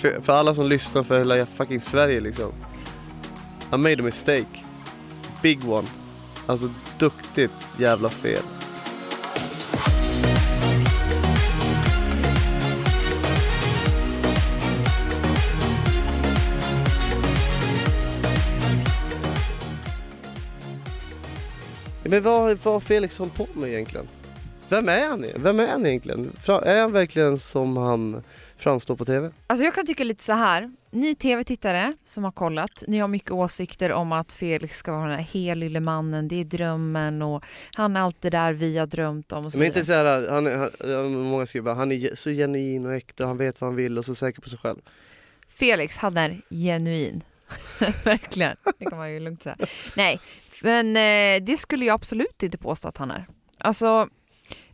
för, för alla som lyssnar för hela fucking Sverige liksom. I made a mistake. Big one. Alltså duktigt jävla fel. Men vad har Felix hållit på med egentligen? Vem är han? Vem är han egentligen? Är han verkligen som han framstår på TV? Alltså jag kan tycka lite så här. Ni tv-tittare som har kollat, ni har mycket åsikter om att Felix ska vara den här helylle mannen, det är drömmen och han är allt det där vi har drömt om Men inte så här, han, är- han, många skriver bara, han är så genuin och äkta, han vet vad han vill och så säker på sig själv. Felix, han är genuin. Verkligen, det kan man ju lugnt säga. Nej, men eh, det skulle jag absolut inte påstå att han är. Alltså,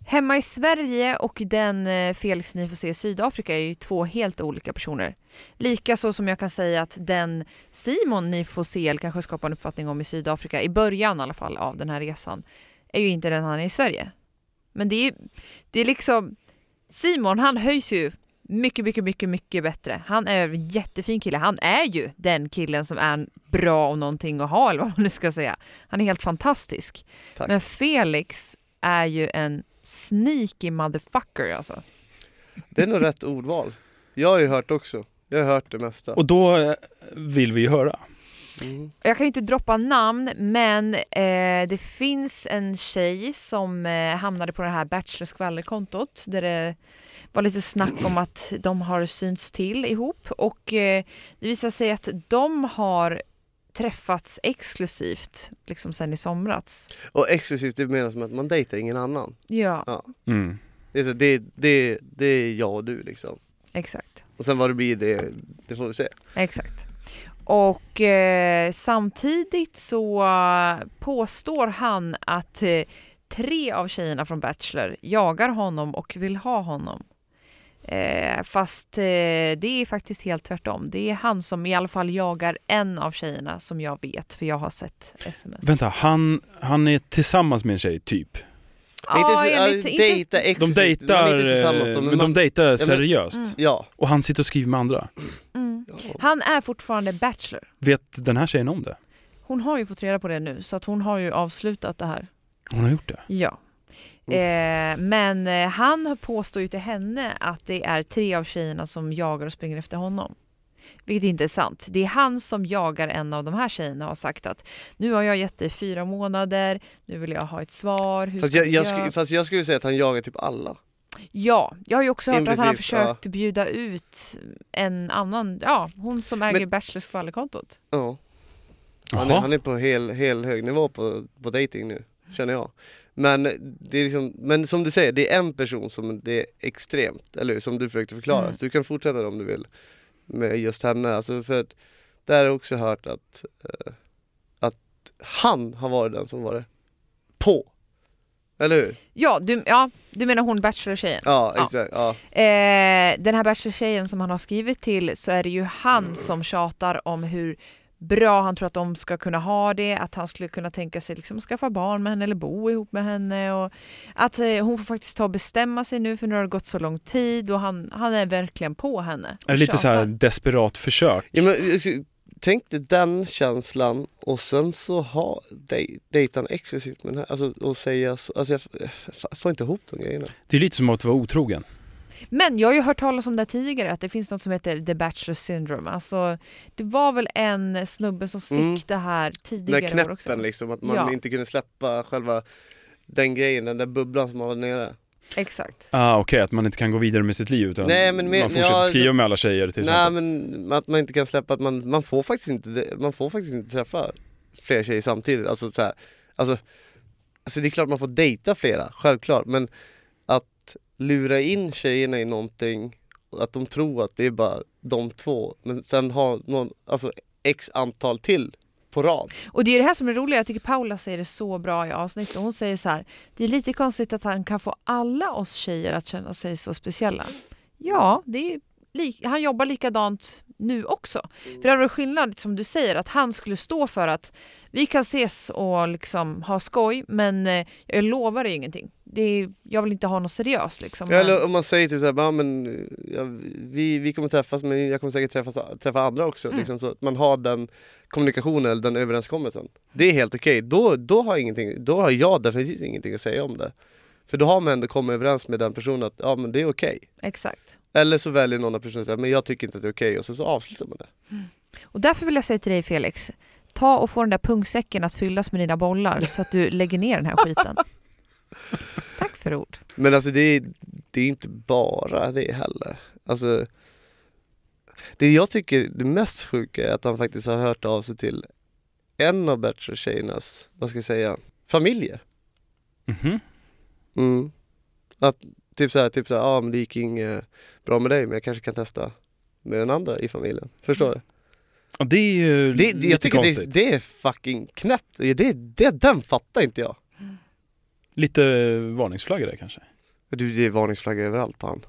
hemma i Sverige och den eh, Felix ni får se i Sydafrika är ju två helt olika personer. Likaså som jag kan säga att den Simon ni får se, eller kanske skapa en uppfattning om i Sydafrika, i början i alla fall av den här resan, är ju inte den han är i Sverige. Men det är, det är liksom, Simon han höjs ju mycket, mycket, mycket, mycket bättre. Han är en jättefin kille. Han är ju den killen som är bra och någonting att ha, eller vad man nu ska säga. Han är helt fantastisk. Tack. Men Felix är ju en sneaky motherfucker alltså. Det är nog rätt ordval. Jag har ju hört också. Jag har hört det mesta. Och då eh, vill vi ju höra. Mm. Jag kan ju inte droppa namn, men eh, det finns en tjej som eh, hamnade på det här Bachelor skvallerkontot där det var lite snack om att de har synts till ihop och eh, det visar sig att de har träffats exklusivt liksom sen i somras. Och exklusivt, det menas som att man dejtar ingen annan. Ja, Mm. Det är, så, det, det, det är jag och du liksom. exakt. Och sen vad det blir, det, det får vi se. Exakt. Och eh, samtidigt så påstår han att eh, tre av tjejerna från Bachelor jagar honom och vill ha honom. Eh, fast eh, det är faktiskt helt tvärtom. Det är han som i alla fall jagar en av tjejerna som jag vet, för jag har sett sms. Vänta, han, han är tillsammans med en tjej, typ? inte, enligt- ja, inte- dejta De exklusivt. dejtar, inte tillsammans då, eh, men men de dejtar seriöst. Mm. Ja. Och han sitter och skriver med andra. Mm. ja. Han är fortfarande Bachelor. Vet den här tjejen om det? Hon har ju fått reda på det nu, så att hon har ju avslutat det här. Hon har gjort det? Ja. Eh, men eh, han påstår ju till henne att det är tre av tjejerna som jagar och springer efter honom. Vilket inte är sant. Det är han som jagar en av de här tjejerna och har sagt att nu har jag gett dig fyra månader, nu vill jag ha ett svar. Hur Fast, jag, jag skulle, fast jag skulle säga att han jagar typ alla. Ja, jag har ju också hört att han har Implicit, ja. försökt bjuda ut en annan, ja, hon som äger Men- Bachelors skvallerkontot. Ja. Han är, han är på hel, hel hög nivå på, på dating nu, känner jag. Men, det är liksom, men som du säger, det är en person som det är extremt, eller hur? Som du försökte förklara. Mm. Så du kan fortsätta om du vill med just henne. Alltså för att där har jag också hört att, eh, att han har varit den som varit på. Eller hur? Ja, du, ja, du menar hon Bachelor-tjejen? Ja, Ja. exakt. Ja. Eh, den här Bachelor-tjejen som han har skrivit till så är det ju han som tjatar om hur bra han tror att de ska kunna ha det, att han skulle kunna tänka sig liksom skaffa barn med henne eller bo ihop med henne och att eh, hon får faktiskt ta och bestämma sig nu för nu har det gått så lång tid och han, han är verkligen på henne. Är det lite så här desperat försök? Ja, men, eh, tänk dig den känslan och sen så ha dej, dejta en exklusivt med den här, alltså, och säga så, alltså jag f- f- får inte ihop de grejerna. Det är lite som att vara otrogen. Men jag har ju hört talas om det tidigare, att det finns något som heter the bachelor syndrome. Alltså, det var väl en snubbe som fick Mm. det här Den tidigare där år också. knäppen liksom, att man Ja. inte kunde släppa själva den grejen, den där bubblan som man var nere. Exakt. Ah, Okej, att man inte kan gå vidare med sitt liv utan Nej, men med- man fortsätter ja, alltså- skriva med alla tjejer till Nej men att man inte kan släppa att man, man får faktiskt inte, man får faktiskt inte träffa fler tjejer samtidigt. Alltså, så här, alltså, alltså det är klart man får dejta flera, självklart. Men att lura in tjejerna i någonting, att de tror att det är bara de två, men sen ha någon, alltså x antal till på rad. Och det är det här som är roligt, jag tycker Paula säger det så bra i avsnittet. Hon säger så här, det är lite konstigt att han kan få alla oss tjejer att känna sig så speciella. Ja, det är han jobbar likadant nu också. För det hade varit skillnad, som du säger, att han skulle stå för att vi kan ses och liksom ha skoj, men eh, jag lovar dig ingenting. Det är, jag vill inte ha något seriöst liksom. Ja, eller om man säger typ såhär, ja, men, ja, vi, vi kommer träffas men jag kommer säkert träffa, träffa andra också. Mm. Liksom, så att man har den kommunikationen eller den överenskommelsen. Det är helt okej, då, då, har ingenting- då har jag definitivt ingenting att säga om det. För då har man ändå kommit överens med den personen att ja, men det är okej. Exakt. Eller så väljer någon av personerna att säga, men jag tycker inte att det är okej och så, så avslutar man det. Och därför vill jag säga till dig Felix, ta och få den där pungsäcken att fyllas med dina bollar så att du lägger ner den här skiten. Tack för ord. Men alltså det är, det är inte bara det heller. Alltså, det jag tycker det mest sjuka är att han faktiskt har hört av sig till en av Bachelor-tjejernas, vad ska jag säga, familjer. Mhm. Mm. Att typ såhär, typ såhär, ja men det gick inget bra med dig men jag kanske kan testa med den andra i familjen. Förstår du? Ja, det är ju Det, det, lite tycker det, konstigt. det är fucking knäppt. Det, det, den fattar inte jag. Lite varningsflagga där kanske. Du, det är varningsflagga överallt på han.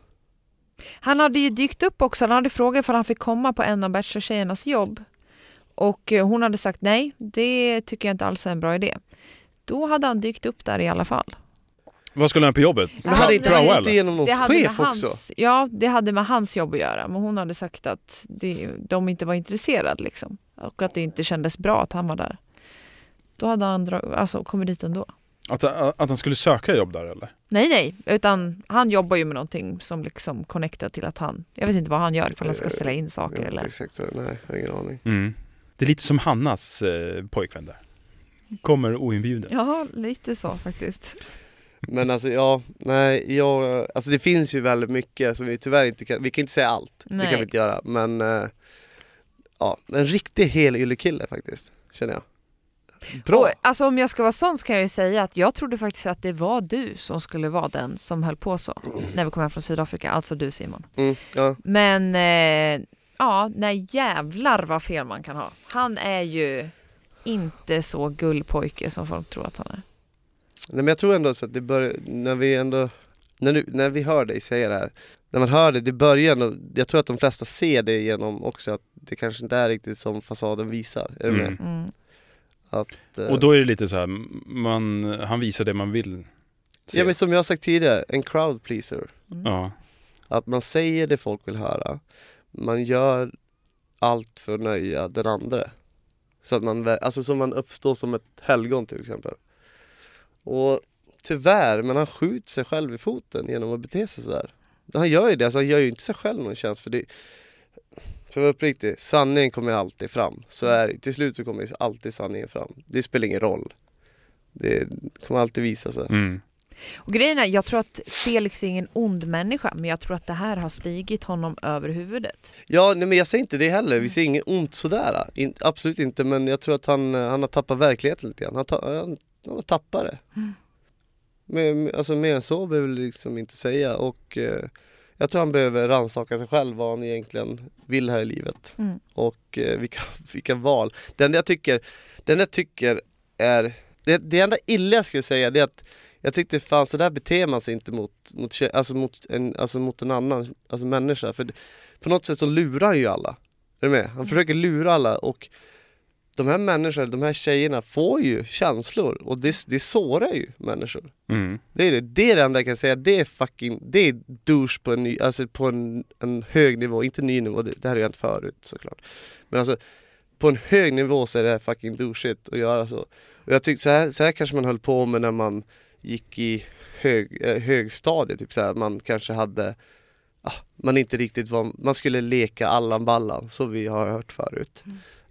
Han hade ju dykt upp också, han hade frågat ifall han fick komma på en av Bachelor-tjejernas jobb. Och eh, hon hade sagt nej, det tycker jag inte alls är en bra idé. Då hade han dykt upp där i alla fall. Vad skulle han på jobbet? Men hade inte han eller? inte genom någons Det hade med chef också? hans, ja, det hade med hans jobb att göra. Men hon hade sagt att det, de inte var intresserade liksom. Och att det inte kändes bra att han var där. Då hade han dra, alltså, kommit dit ändå. Att, att han skulle söka jobb där eller? Nej, nej, utan han jobbar ju med någonting som liksom connectar till att han, jag vet inte vad han gör, ifall han ska sälja in saker Ja, eller... Exakt, nej, jag har ingen aning. Mm. Det är lite som Hannas eh, pojkvän där. Kommer oinbjuden. Ja, lite så faktiskt. Men alltså ja, nej, jag, alltså det finns ju väldigt mycket som vi tyvärr inte kan, vi kan inte säga allt, det Nej. kan vi inte göra men eh, Ja, en riktig helyllekille faktiskt, känner jag Bra! Och, alltså om jag ska vara sån så kan jag ju säga att jag trodde faktiskt att det var du som skulle vara den som höll på så. När vi kom hem från Sydafrika, alltså du Simon. Mm, ja. Men eh, ja, nej jävlar vad fel man kan ha. Han är ju inte så gullpojke som folk tror att han är. Nej men jag tror ändå så att det börjar, när vi ändå, när, nu, när vi hör dig säga det här När man hör det, det börjar nog, jag tror att de flesta ser det genom också att det kanske inte är riktigt som fasaden visar, är du med? Mm. Mm. Att, eh, Och då är det lite så här, man, han visar det man vill se. Ja men som jag har sagt tidigare, en crowd pleaser Mm. Ja. Att man säger det folk vill höra Man gör allt för att nöja den andra Så att man, alltså så man uppstår som ett helgon till exempel Och tyvärr, men han skjuter sig själv i foten genom att bete sig sådär Han gör ju det, alltså han gör ju inte sig själv någon tjänst för det För att vara uppriktig, sanningen kommer alltid fram. Så är det, till slut så kommer ju alltid sanningen fram. Det spelar ingen roll. Det kommer alltid visa sig. Mm. Och grejen är, jag tror att Felix är ingen ond människa, men jag tror att det här har stigit honom över huvudet. Ja, nej, men jag säger inte det heller, vi ser inget ont sådär, In, absolut inte men jag tror att han, eh, han har tappat verkligheten lite grann, han, ta, han, har tappat det Mm. men, Alltså mer än så behöver vi liksom inte säga och eh, jag tror han behöver rannsaka sig själv vad han egentligen vill här i livet Mm. och eh, vilka, vilka val. Det enda jag tycker, det enda jag tycker är, det, det enda illa jag skulle säga det är att jag tyckte fan så där beter man sig inte mot, mot, alltså mot, en, alltså mot en annan alltså människa för på något sätt så lurar han ju alla. Är du med? Han försöker lura alla och de här människorna, de här tjejerna får ju känslor och det, det sårar ju människor. Mm. Det är det, det är det enda jag kan säga, det är fucking, det är douche på en, ny, alltså på en, en hög nivå, inte ny nivå, det, det här har jag inte förut såklart. Men alltså på en hög nivå så är det här fucking douchigt att göra så. Och jag tyckte så här, så här kanske man höll på med när man gick i hög, eh, högstadiet, typ så här, man kanske hade ah, man inte riktigt var, man skulle leka Allan Ballan, så vi har hört förut.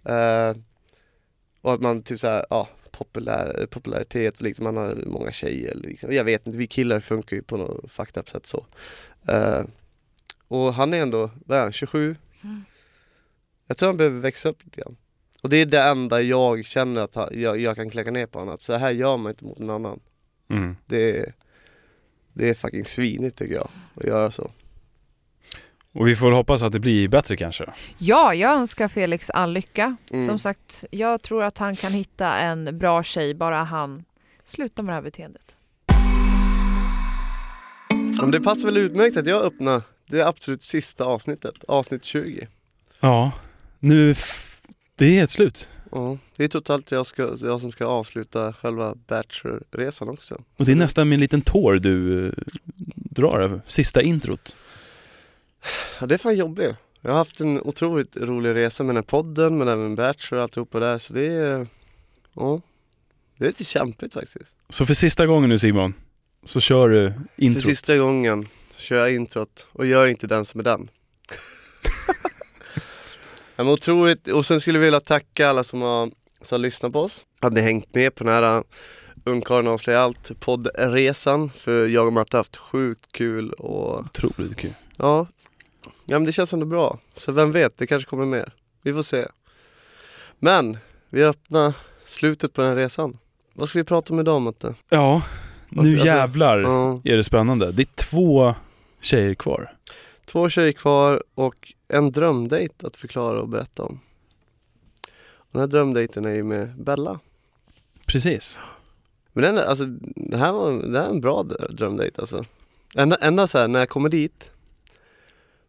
Eh, och att man typ såhär, ja, populär, popularitet, liksom, man har många tjejer, liksom. jag vet inte, vi killar funkar ju på något fucked up sätt så. Eh, och han är ändå, vad är han, 27? Mm. Jag tror han behöver växa upp lite grann. Och det är det enda jag känner att jag, jag kan kläcka ner på honom, att så här gör man inte mot en annan. Mm. Det är, det är fucking svinigt tycker jag, att göra så. Och vi får hoppas att det blir bättre kanske. Ja, jag önskar Felix all lycka. Mm. Som sagt, jag tror att han kan hitta en bra tjej, bara han slutar med det här beteendet. Det passar väl utmärkt att jag öppnar det absolut sista avsnittet, avsnitt 20. Ja, nu... Det är ett slut. Ja, det är totalt jag, ska, jag som ska avsluta själva bachelorresan också. Och det är nästan med en liten tår du eh, drar sista introt. Ja, det är fan jobbigt. Jag har haft en otroligt rolig resa med den här podden, men även Bachelor och alltihopa där, så det är... Ja, det är lite kämpigt faktiskt. Så för sista gången nu Simon, så kör du För introt. sista gången så kör jag introt och är inte den som är den. ja, men otroligt, och sen skulle jag vilja tacka alla som har, som har lyssnat på oss. Att ni hängt med på den här Ungkarlen avslöjar allt poddresan. För jag och Matte har haft sjukt kul och Otroligt kul. ja, ja men det känns ändå bra. Så vem vet, det kanske kommer mer. Vi får se. Men, vi öppnar slutet på den här resan. Vad ska vi prata om idag Matte? Ja, nu Alltså, jävlar Ja. är det spännande. Det är två tjejer kvar. Två tjejer kvar och en drömdejt att förklara och berätta om. Och den här drömdejten är ju med Bella. Precis. Men den, alltså, det, här var, det här är en bra dr- drömdejt alltså. Ända, ända så här, när jag kommer dit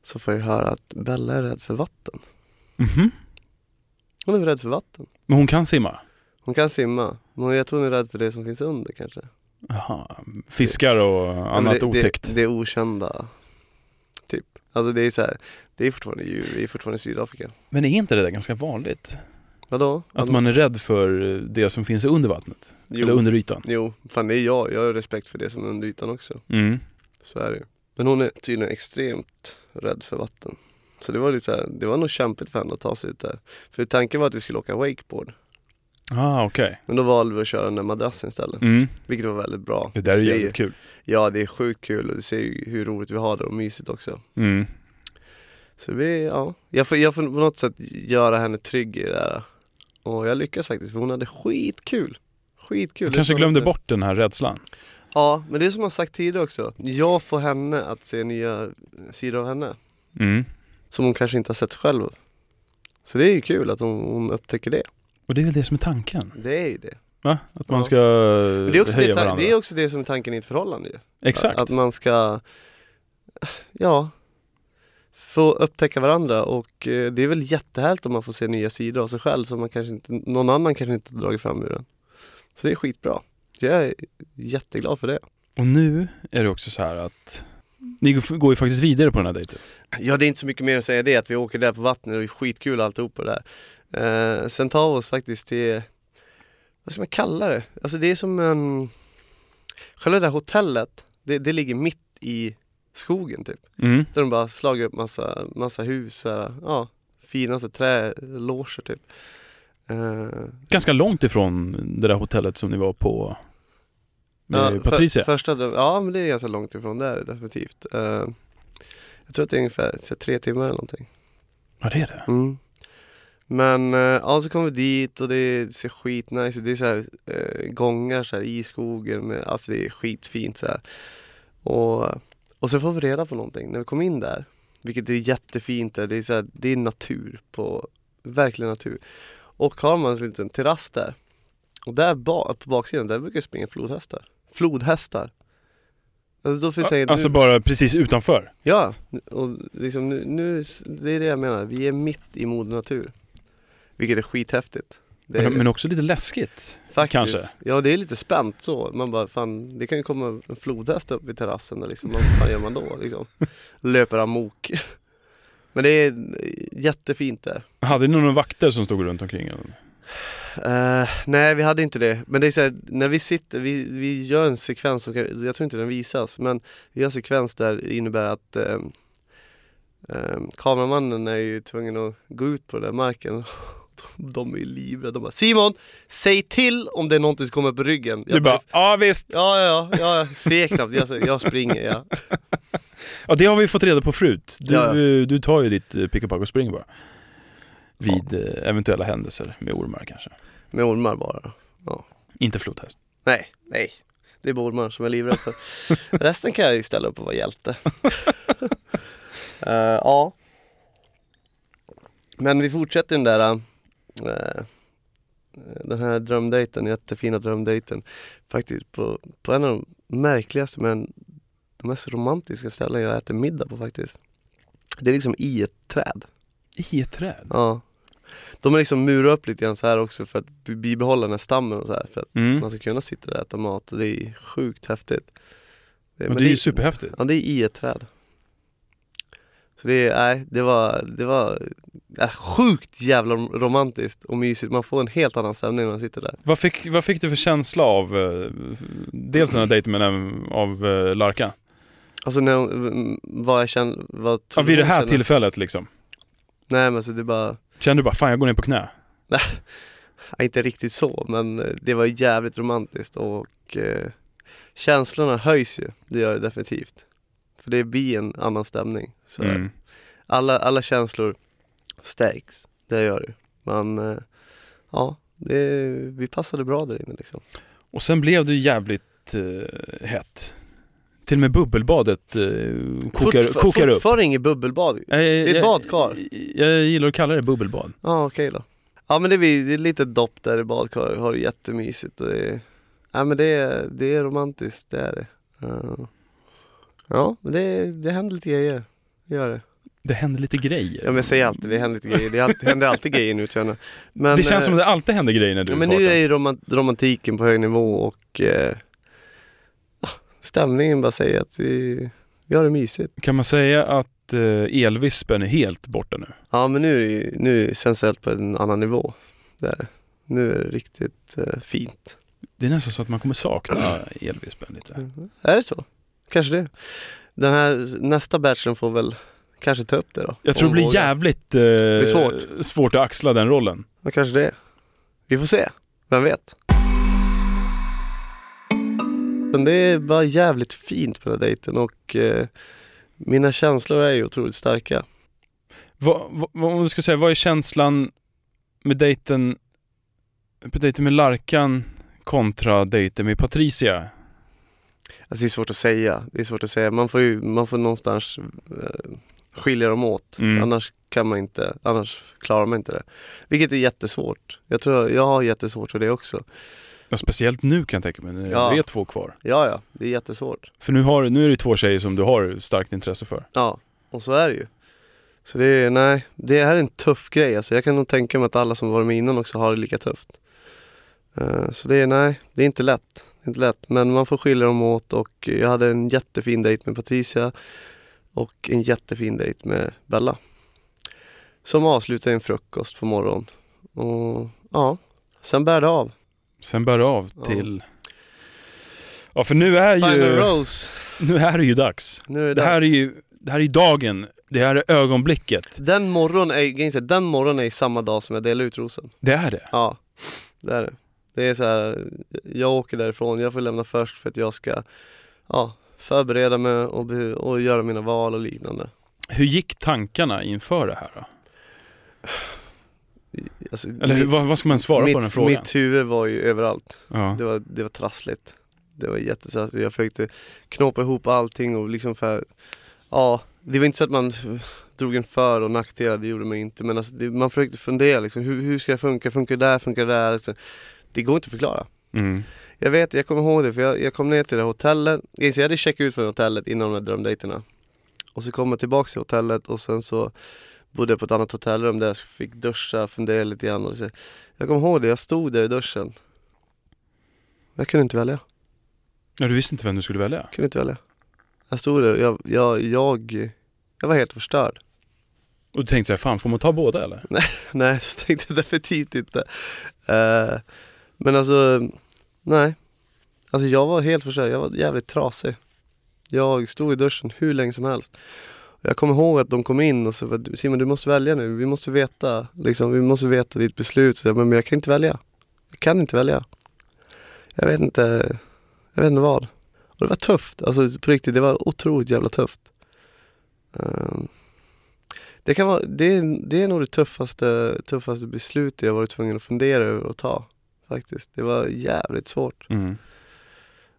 så får jag höra att Bella är rädd för vatten. Mhm. Hon är rädd för vatten. Men hon kan simma? Hon kan simma, men jag tror hon är rädd för det som finns under kanske. Jaha. Fiskar och annat det, otäckt? Det, det är okända, typ. Alltså det är så här, det är fortfarande djur, vi är fortfarande i Sydafrika. Men är inte det där ganska vanligt? Vadå? Att man är rädd för det som finns under vattnet? jo, Eller under ytan? Jo, fan det är jag. Jag har respekt för det som är under ytan också. Mm. Så är det. Men hon är tydligen extremt rädd för vatten. Så det var lite så här, det var nog kämpigt för henne att ta sig ut där. För tanken var att vi skulle åka wakeboard. Ah, okej. Men då valde vi att köra den där madrassen istället. Mm. Vilket var väldigt bra. Det där är jävligt kul. Ja, det är sjukt kul och du ser ju hur roligt vi har det och mysigt också. Mm. Så vi, ja. Jag får, jag får på något sätt göra henne trygg i det där. Och jag lyckas faktiskt för hon hade skitkul. Skitkul. Du kanske glömde bort den här rädslan? Ja, men det är som jag sagt tidigare också. Jag får henne att se nya sidor av henne. Mm. Som hon kanske inte har sett själv. Så det är ju kul att hon, hon upptäcker det. Och det är väl det som är tanken? Det är ju det. Va? Att man Ja. ska Men det, är också höja det, varandra? det är också det som är tanken i ett förhållande ju. Exakt. Att man ska, ja, få upptäcka varandra och eh, det är väl jättehärligt om man får se nya sidor av sig själv som man kanske inte, någon annan kanske inte dragit fram ur den. Så det är skitbra. Jag är jätteglad för det. Och nu är det också så här att ni går- ju faktiskt vidare på den här dejten. Ja det är inte så mycket mer att säga det, att vi åker där på vattnet och det är skitkul alltihopa där. Eh, sen tar vi oss faktiskt till, vad ska man kalla det? Alltså det är som en, själva det där hotellet, det, det ligger mitt i skogen typ. Mm. Där de bara slagit upp massa, massa hus, här, ja, fina så träloger typ. Eh, Ganska långt ifrån det där hotellet som ni var på med ja, Patricia. För, första, ja men det är ganska långt ifrån där definitivt. Eh, jag tror att det är ungefär så tre timmar eller någonting. Ja, det är det. Mm. Men eh, ja, så kom vi dit och det ser skitnice ut. Det är så här, eh, gångar så här, i skogen, med, alltså det är skitfint så här. Och, och så får vi reda på någonting när vi kom in där. Vilket är jättefint där. Det är, så här, det är natur, på, verkligen natur. Och har man en liten terrass där. Och där ba, på baksidan, där brukar det springa flodhästar. Flodhästar. Alltså, då finns det, Alltså bara precis utanför. Ja, och liksom nu, nu, det är det jag menar. Vi är mitt i moder natur. Vilket är skithäftigt. Det är, Men, men också lite läskigt. faktiskt. kanske. Ja, det är lite spänt så. Man bara, fan, det kan ju komma en flodhäst upp vid terrassen. och Liksom. Vad fan gör man då? Liksom? Löper amok. Men det är jättefint där. Hade ni några vakter som stod runt omkring? Eh, nej, vi hade inte det. Men det är så här, när vi sitter, vi, vi gör en sekvens, som, jag tror inte den visas, men vi gör en sekvens där det innebär att eh, eh, kameramannen är ju tvungen att gå ut på den marken. De, är livrädda. De bara Simon, säg till om det är någonting som kommer på ryggen. Du bara, ja visst. Ja, ja, ja, jag ser knappt. Jag, jag springer, ja. Ja det har vi fått reda på förut. Du, Ja. eh, du tar ju ditt eh, pick och pack och springer bara. Vid eh, eventuella händelser med ormar kanske. Med ormar bara. Inte flodhäst. Nej, nej. Det är bara ormar som jag är livrädd för. Resten kan jag ju ställa upp och vara hjälte. Eh, ja. Men vi fortsätter den där den här drömdejten, jättefina drömdejten. Faktiskt på, på en av de märkligaste men de mest romantiska ställen jag äter middag på faktiskt. Det är liksom i ett träd. I ett träd? Ja. De har liksom murat upp lite grann så här också för att bi- bibehålla den här stammen och så här för att Mm. man ska kunna sitta där och äta mat och det är sjukt häftigt. Men det är ju superhäftigt. Ja, det är i ett träd. Så det nej, det var, det var äh, sjukt jävla romantiskt och mysigt. Man får en helt annan stämning när man sitter där. Vad fick, vad fick du för känsla av, eh, dels den här dejten men även av eh, Larka? Alltså när, hon- vad jag känner, vad Ja, vid det här känner- tillfället liksom. Nej men alltså det bara, Kände du bara, fan jag går ner på knä? ja, inte riktigt så men eh, det var jävligt romantiskt och eh, känslorna höjs ju, det gör det definitivt. För det blir en annan stämning. Så Mm. alla, alla känslor stärks, det gör det. Men eh, ja, det, vi passade bra där inne liksom. Och sen blev det jävligt eh, hett. Till och med bubbelbadet eh, kokar, Fortfar- kokar upp. Fortfarande inget bubbelbad. det är ett badkar. Jag, jag gillar att kalla det bubbelbad. Ja okej då. Ja men det blir det är lite dopp där i badkaret, har det jättemysigt och det är, ja men det är, det är romantiskt, det är det. Eh, ja det, det händer lite grejer, det gör det. Det händer lite grejer. Ja men jag säger alltid, det händer lite grejer, det, alltid, händer alltid grejer nu tror jag. Men, det känns eh, som att det alltid händer grejer när du Ja, men nu är ju romant- romantiken på hög nivå och eh, ah, stämningen bara säger att vi, vi har det mysigt. Kan man säga att eh, elvispen är helt borta nu? Ja men nu är det, ju- nu är det sensuellt på en annan nivå. Det är det. Nu är det riktigt eh, fint. Det är nästan så att man kommer sakna elvispen lite. Är det så? Kanske det. Den här nästa batchen får väl kanske ta upp det då. Jag tror det blir jävligt eh, är svårt. svårt att axla den rollen. Ja, kanske det. Vi får se. Vem vet? Men det bara jävligt fint på den här dejten och eh, mina känslor är ju otroligt starka. Vad, vad- om du ska säga, vad är känslan med dejten, på dejten med Larkan kontra dejten med Patricia? Alltså det är svårt att säga. Det är svårt att säga. Man får ju man får någonstans eh, skilja dem åt. Mm. Annars kan man inte, annars klarar man inte det. Vilket är jättesvårt. Jag tror jag har jättesvårt för det också. Ja, speciellt nu kan jag tänka mig, när Ja. det är två kvar. Ja, ja, det är jättesvårt. För nu, har, nu är det två tjejer som du har starkt intresse för. Ja, och så är det ju. Så det är, nej, det här är en tuff grej alltså. Jag kan nog tänka mig att alla som varit med innan också har det lika tufft. Eh, Så det är, nej, det är inte lätt. Inte lätt, men man får skilja dem åt och jag hade en jättefin dejt med Patricia och en jättefin dejt med Bella. Som avslutade en frukost på morgonen. Och ja, sen bär det av. Sen bär det av till... Ja för nu är Final ju, Rose, nu är det ju dags. nu är det, Det här är dags. ju, det här är dagen, det här är ögonblicket. Den morgonen är, den morgonen är samma dag som jag delar ut rosen. Det är det. Ja, det är det. Det är så här, jag åker därifrån, jag får lämna först för att jag ska ja, förbereda mig och, och göra mina val och liknande. Hur gick tankarna inför det här då? Alltså, Eller hur, vad, vad ska man svara mitt, på den frågan? Mitt huvud var ju överallt. Ja. Det var, det var trassligt. Det var jättetrassligt. Jag försökte knåpa ihop allting och liksom för, ja, det var inte så att man drog en för och nackdelar, det gjorde man inte. Men alltså, det, man försökte fundera liksom, hur, hur ska det funka? Funkar det där? Funkar det där? Alltså, Det går inte att förklara. Mm. Jag vet, jag kommer ihåg det för jag, jag kom ner till det här hotellet. Jag hade checkat ut från hotellet innan de här drömdejterna. Och så kom jag tillbaka till hotellet och sen så bodde jag på ett annat hotellrum där jag fick duscha, fundera lite grann. Och så. Jag kommer ihåg det, jag stod där i duschen. Jag kunde inte välja. ja, du visste inte vem du skulle välja? Jag kunde inte välja. Jag stod där och jag, jag, jag, jag var helt förstörd. Och du tänkte såhär, fan får man ta båda eller? Nej, så tänkte jag definitivt inte. Eh, men alltså, nej. Alltså jag var helt förstörd, jag var jävligt trasig. Jag stod i duschen hur länge som helst. Jag kommer ihåg att de kom in och sa, Simon du måste välja nu, vi måste veta, liksom, vi måste veta ditt beslut. Så jag, men jag kan inte välja. Jag kan inte välja. Jag vet inte, jag vet inte vad. Och det var tufft, alltså på riktigt, det var otroligt jävla tufft. Ehm, det, kan vara, det, är, det är nog det tuffaste, tuffaste beslutet jag varit tvungen att fundera över att ta. Faktiskt. Det var jävligt svårt. Mm.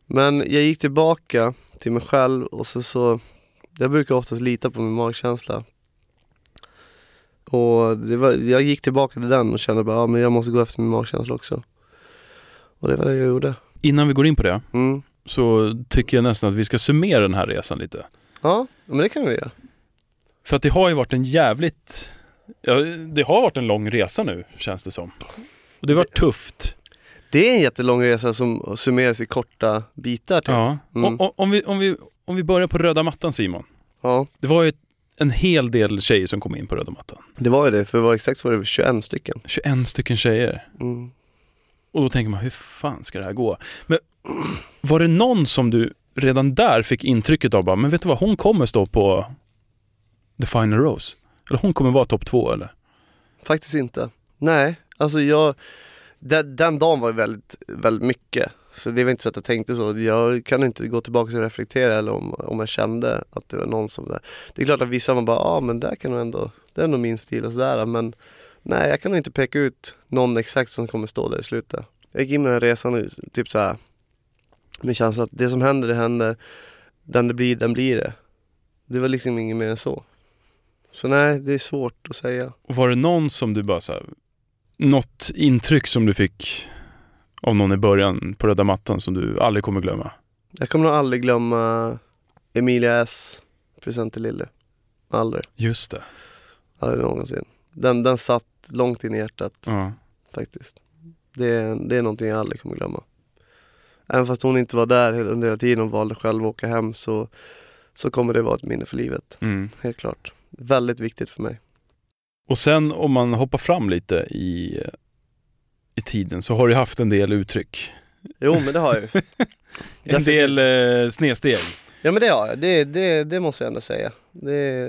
Men jag gick tillbaka till mig själv och så, så jag brukar oftast lita på min magkänsla. Och var, jag gick tillbaka till den och kände bara, ja men jag måste gå efter min magkänsla också. Och det var det jag gjorde. Innan vi går in på det Mm. så tycker jag nästan att vi ska summera den här resan lite. Ja, men det kan vi göra. För att det har ju varit en jävligt Ja, det har varit en lång resa nu, känns det som. Och det har varit tufft. Det är en jättelång resa som summeras i korta bitar typ. Ja. Mm. Och, och, om, vi, om, vi, om vi börjar på röda mattan Simon. ja. Det var ju en hel del tjejer som kom in på röda mattan. Det var ju det, för det var exakt var det 21 stycken. 21 stycken tjejer. Mm. Och då tänker man, hur fan ska det här gå? Men var det någon som du redan där fick intrycket av, bara, men vet du vad, hon kommer stå på the final rose? Eller hon kommer vara topp två eller? Faktiskt inte. Nej, alltså jag, den, den dagen var ju väldigt, väldigt mycket. Så det var inte så att jag tänkte så. Jag kan inte gå tillbaka och reflektera eller om, om jag kände att det var någon som där. Det är klart att vissa man bara, ja ah, men där kan nog ändå, det är nog min stil och sådär. Men nej, jag kan nog inte peka ut någon exakt som kommer stå där i slutet. Jag gick in med den här resan nu, typ så här med känslan att det som händer, det händer. Den det blir, den blir det. Det var liksom inget mer än så. Så nej, det är svårt att säga. Och var det någon som du bara så här, något intryck som du fick av någon i början på röda mattan som du aldrig kommer glömma? Jag kommer nog aldrig glömma Emilia S. Present till Lille. Aldrig. Just det. Aldrig någonsin. Den, den satt långt in i hjärtat Ja. faktiskt. Det är, det är någonting jag aldrig kommer glömma. Även fast hon inte var där under hela tiden och valde själv att åka hem så, så kommer det vara ett minne för livet. Mm. Helt klart. Väldigt viktigt för mig. Och sen om man hoppar fram lite i, i tiden så har du haft en del uttryck. Jo men det har jag ju. En del eh, snedsteg. Ja men det har jag. Det, det, det måste jag ändå säga. Det,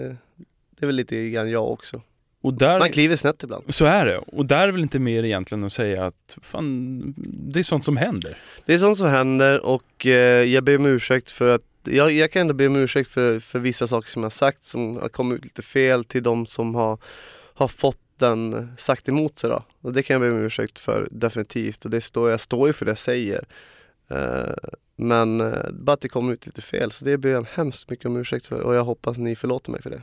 det är väl lite grann jag också. Och där, Man kliver snett ibland. så är det. Och där är väl inte mer egentligen att säga att fan, det är sånt som händer. Det är sånt som händer och eh, jag ber om ursäkt för att jag, jag kan ändå be om ursäkt för, för vissa saker som jag sagt som har kommit ut lite fel till de som har, har fått den sagt emot sig då. Och det kan jag be om ursäkt för definitivt och det står, jag står ju för det jag säger. Uh, men uh, bara att det kom ut lite fel så det ber jag hemskt mycket om ursäkt för och jag hoppas ni förlåter mig för det.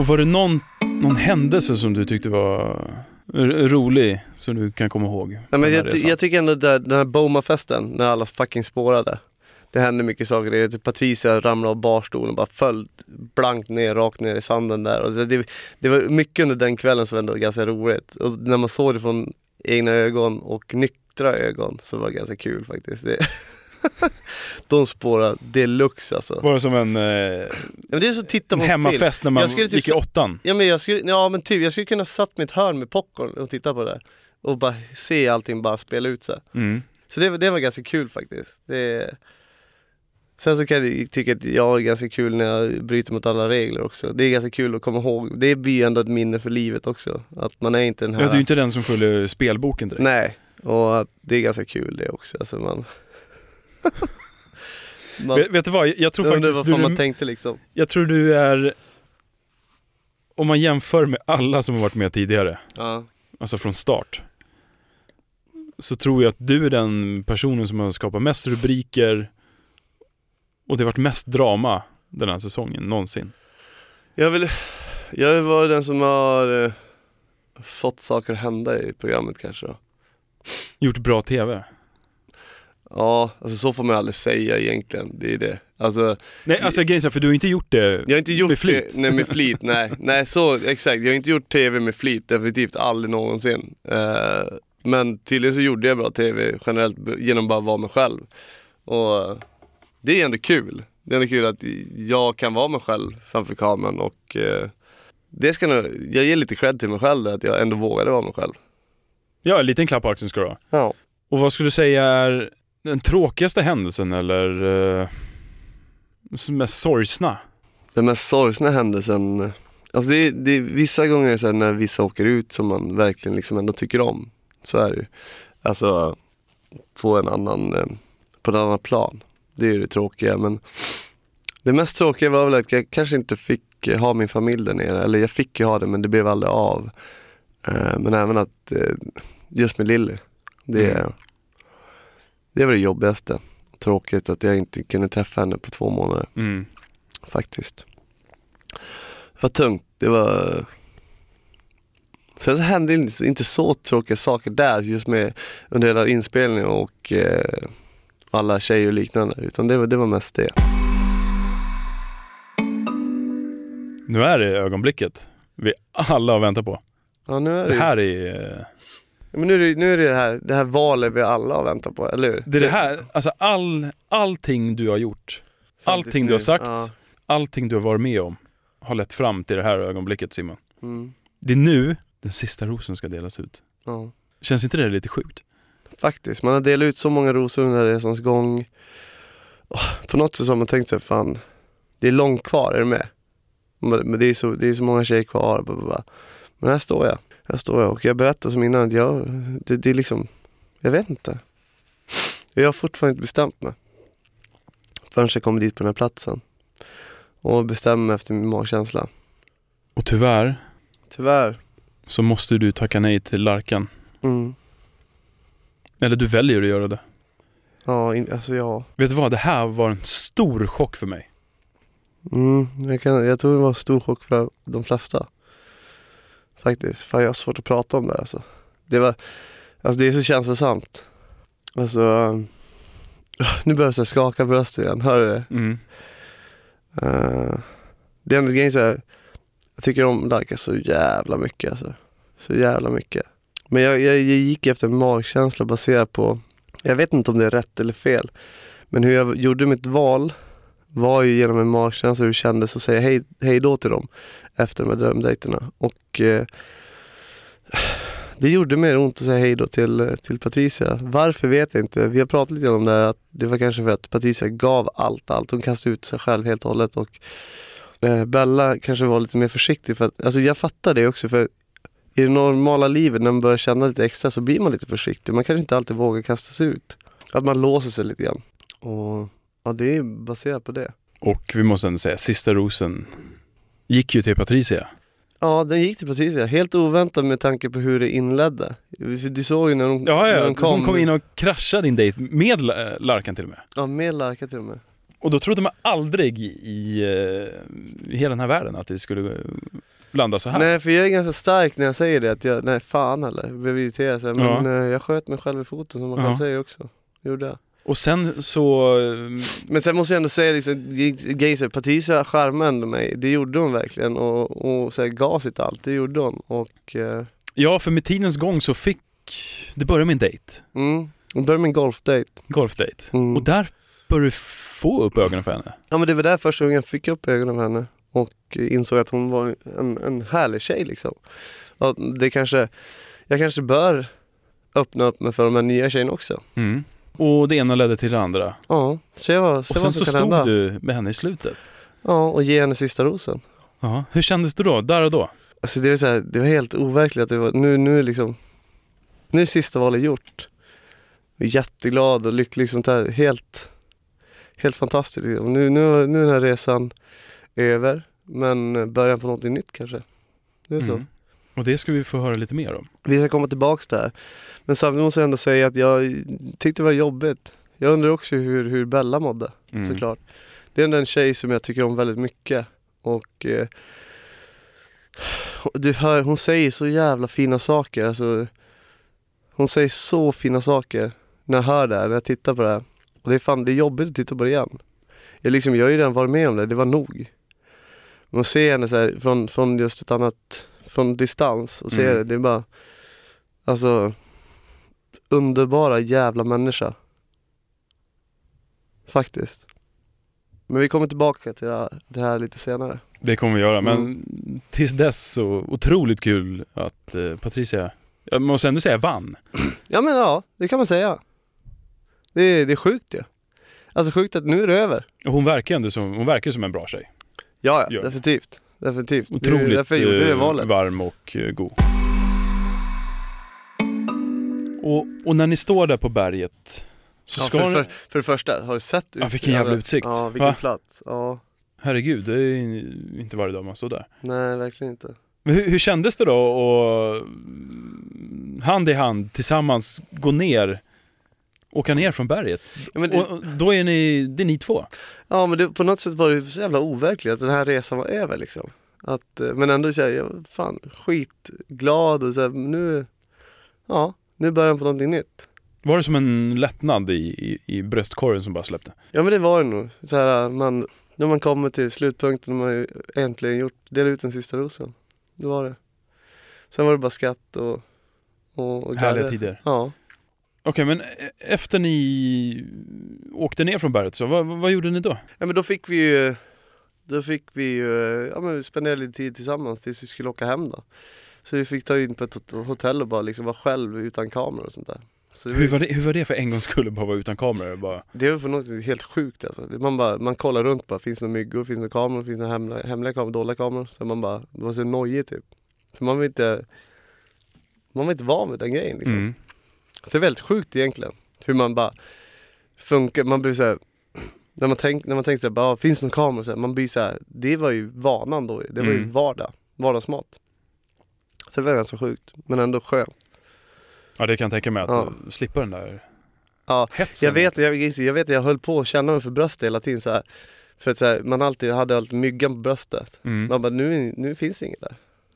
Och var det någon, någon händelse som du tyckte var rolig som du kan komma ihåg? Ja, men jag, jag tycker ändå där, den här Boma-festen när alla fucking spårade. Det hände mycket saker. Det, typ Patricia ramlade av barstolen och bara föll blankt ner, rakt ner i sanden där. Och det, det var mycket under den kvällen som ändå var ganska roligt. Och när man såg det från egna ögon och nyktra ögon så var det ganska kul faktiskt. Det, de spårade deluxe alltså. Var det som en, eh, Ja, men det är så titta på en film. hemmafest när man Jag skulle typ gick i sa- åttan? Ja men jag skulle, ja men typ, jag skulle kunna satt mitt hörn med popcorn och titta på det. Och bara se allting bara spela ut sig. Mm. Så det, det var ganska kul faktiskt. Det, sen så kan jag tycka att jag är ganska kul när jag bryter mot alla regler också. Det är ganska kul att komma ihåg. Det blir ju ändå ett minne för livet också. Att man är inte den här... Ja, du är inte den som följer spelboken direkt. Nej, och det är ganska kul det också. Alltså man... man Vet, vet du vad, jag tror faktiskt vad du, fan man är- tänkte liksom. jag tror du är, om man jämför med alla som har varit med tidigare, Ja. alltså från start, så tror jag att du är den personen som har skapat mest rubriker och det har varit mest drama den här säsongen någonsin. Jag vill, jag vara den som har eh, fått saker att hända i programmet kanske då. Gjort bra TV. Ja, alltså så får man aldrig säga egentligen. Det är det. Alltså, Nej, alltså grejen för du har inte gjort det jag har inte gjort med flit. Det, nej med flit, nej. Nej så, exakt. Jag har inte gjort TV med flit, definitivt aldrig någonsin. Eh, men tydligen så gjorde jag bra TV generellt genom bara att vara mig själv. Och det är ändå kul. Det är ändå kul att jag kan vara mig själv framför kameran och eh, det ska nog, jag ger lite cred till mig själv att jag ändå vågade vara mig själv. Ja, en liten klapp på axeln ska du ha. Ja. Och vad skulle du säga är den tråkigaste händelsen eller uh, mest sorgsna? Den mest sorgsna händelsen, alltså det är, det är vissa gånger så när vissa åker ut som man verkligen liksom ändå tycker om. Så är det ju. Alltså, på en annan, eh, på en annan plan. Det är ju det tråkiga men det mest tråkiga var väl att jag kanske inte fick ha min familj där nere. Eller jag fick ju ha det men det blev aldrig av. Eh, Men även att just med Lilly, det, Mm. Det var det jobbigaste. Tråkigt att jag inte kunde träffa henne på två månader Mm. faktiskt. Det var tungt. Det var... Sen så hände inte, inte så tråkiga saker där just med under hela inspelningen och eh, alla tjejer och liknande. Utan det var, det var mest det. Nu är det ögonblicket vi alla har väntat på. Ja, nu är det, Det här är... men nu är det, nu är det, det, här, det här valet vi alla har väntat på, eller hur? Det är det här, alltså all, allting du har gjort, Faktiskt allting du har sagt, Ja. allting du har varit med om har lett fram till det här ögonblicket Simon. Mm. Det är nu den sista rosen ska delas ut. Ja. Känns inte det lite sjukt? Faktiskt, man har delat ut så många rosor under resans gång. Åh, På något sätt så har man tänkt sig, fan, det är långt kvar, är du med? Men det är så, det är så många tjejer kvar. Bla bla bla. Men här står jag. Här står jag och jag berättar som innan att jag, det, det är liksom, jag vet inte. Jag har fortfarande inte bestämt mig. Förrän jag kommer dit på den här platsen. Och bestämmer mig efter min magkänsla. Och tyvärr Tyvärr. så måste du tacka nej till Larkan. Mm. Eller du väljer att göra det. Ja, in, alltså ja. Vet du vad, det här var en stor chock för mig. Mm, jag, kan, jag tror det var en stor chock för de flesta. Faktiskt. Fan jag har svårt att prata om det alltså. Det var, alltså det är så känslosamt. Alltså, nu börjar jag skaka bröstet igen, hör du det? Mm. Uh, det är ändå grejen så här, jag tycker om Darka så jävla mycket alltså. Så jävla mycket. Men jag, jag, jag gick efter en magkänsla baserat på, jag vet inte om det är rätt eller fel, men hur jag gjorde mitt val var ju genom en magkänsla hur det kändes att säga hej, hej då till dem efter de här drömdejterna. Och eh, det gjorde mer ont att säga hej då till, eh, till Patricia. Varför vet jag inte. Vi har pratat lite om det här, att det var kanske för att Patricia gav allt, allt. Hon kastade ut sig själv helt och hållet. Och, eh, Bella kanske var lite mer försiktig. För att, alltså jag fattar det också för i det normala livet när man börjar känna lite extra så blir man lite försiktig. Man kanske inte alltid vågar kasta sig ut. Att man låser sig lite grann. Och ja, det är baserat på det. Och vi måste ändå säga, sista rosen gick ju till Patricia. Ja, den gick till Patricia. Helt oväntat med tanke på hur det inledde. Du såg ju när de, Ja, när ja, de kom. hon kom in och kraschade din dejt med äh, Larkan till och med. Ja, med Larka till och med. Och då trodde man aldrig i, i, eh, i hela den här världen att det skulle eh, landa så här. Nej, för jag är ganska stark när jag säger det. Att jag, nej fan heller. Jag blev irriterad. Så här, men Ja. eh, jag sköt mig själv i foten som man Ja. själv säger också. Gjorde jag. Och sen så... eh, Men sen måste jag ändå säga liksom, Geiser, Patricia charmade mig. Det gjorde hon verkligen. Och, och så här, gav sitt allt. Det gjorde hon. Och eh, Ja, för med tidens gång så fick... Det började med en dejt. mm, hon började med en golfdejt. Golfdejt. Mm. Och där började du få upp ögonen för henne. Ja men det var där första gången jag fick upp ögonen för henne och insåg att hon var en, en härlig tjej liksom. Och det kanske, jag kanske bör öppna upp mig för de här nya tjejerna också. Mm. Och det ena ledde till det andra. Ja, se vad, se Och sen vad så som kan stod hända. du med henne i slutet. Ja, och ge henne sista rosen. Ja. Hur kändes det då? Där och då? Alltså det, var så här, det var helt overkligt att det var, nu, nu liksom, nu är sista valet gjort. Jag är jätteglad och lycklig, här, helt, helt fantastiskt. Liksom. Nu, nu, nu är den här resan över, men början på något nytt kanske. Det är så. Mm. Och det ska vi få höra lite mer om. Vi ska komma tillbaks där. Men samtidigt måste jag ändå säga att jag tyckte det var jobbigt. Jag undrar också hur, hur Bella mådde, Mm. såklart. Det är ändå en tjej som jag tycker om väldigt mycket. Och eh, du hör, hon säger så jävla fina saker. Alltså, hon säger så fina saker när jag hör det här, när jag tittar på det här. Och det är fan, det är jobbigt att titta på det igen. Jag, liksom, jag har ju redan varit med om det, det var nog. Men att se henne så här, från, från just ett annat, från distans och se Mm. det, det är bara Alltså Underbara jävla människa Faktiskt Men vi kommer tillbaka till det här, det här lite senare Det kommer vi göra, men Mm. tills dess så otroligt kul att eh, Patricia, jag måste ändå säga vann. Ja men ja, det kan man säga Det är, det är sjukt ju Alltså sjukt att nu är det över Och hon verkar ändå som, hon verkar som en bra tjej. Ja, ja det. Definitivt Definitivt Det är Otroligt därför jag gjorde det eh, valet varm och eh, god. Och, och när ni står där på berget så Ja, ska för, ni... för, för det första, har du sett Ja, vilken jävla utsikt. Ja, vilken Va? plats. Ja, Herregud, det är inte varje dag man står där. nej verkligen inte. Men hur, hur kändes det då att hand i hand tillsammans gå ner, åka ner från berget? Ja, det, Och och då är ni, det är ni två? ja men det, på något sätt var det så jävla overkligt att den här resan var över liksom. Att, eh, men ändå såhär, jag var fan skitglad och såhär, nu, ja, nu är början på någonting nytt. Var det som en lättnad i, i, i bröstkorgen som bara släppte? Ja men det var det nog. Så här, man, när man kommer till slutpunkten och man äntligen gjort, delat ut den sista rosen. Det var det. Sen var det bara skratt och, och, och Härliga tider. Ja. Okej, men e- efter ni åkte ner från berget så, vad, vad gjorde ni då? ja men då fick vi ju, då fick vi ju, ja men vi spenderade lite tid tillsammans tills vi skulle åka hem då. Så vi fick ta in på ett hot- hotell och bara liksom vara själv utan kameror och sånt där. Så det, Hur var det, hur var det för en gång skulle bara vara utan kameror? Bara, det var på något helt sjukt alltså. Man, bara, man kollar runt bara, finns det några myggor, finns det några kameror, finns det några hemliga, hemliga kameror, dolda kameror? Så man bara, det var så nojigt typ. För man var inte, man var inte van vid den grejen liksom. mm. Så det är väldigt sjukt egentligen. Hur man bara funkar, man blir såhär när man, tänk, när man tänker såhär, bara, finns det någon kamera? Så här, man blir såhär, det var ju vanan då, det var ju Mm. vardag, vardagsmat. Så det var ganska sjukt, men ändå skönt. Ja, det kan jag tänka mig, att Ja. slippa den där Ja, hetsen. Jag vet, jag, jag vet, jag höll på att känna mig för bröstet hela tiden så här. För att så här, man alltid hade alltid myggan på bröstet. Mm. Man bara, nu, nu finns det inget där.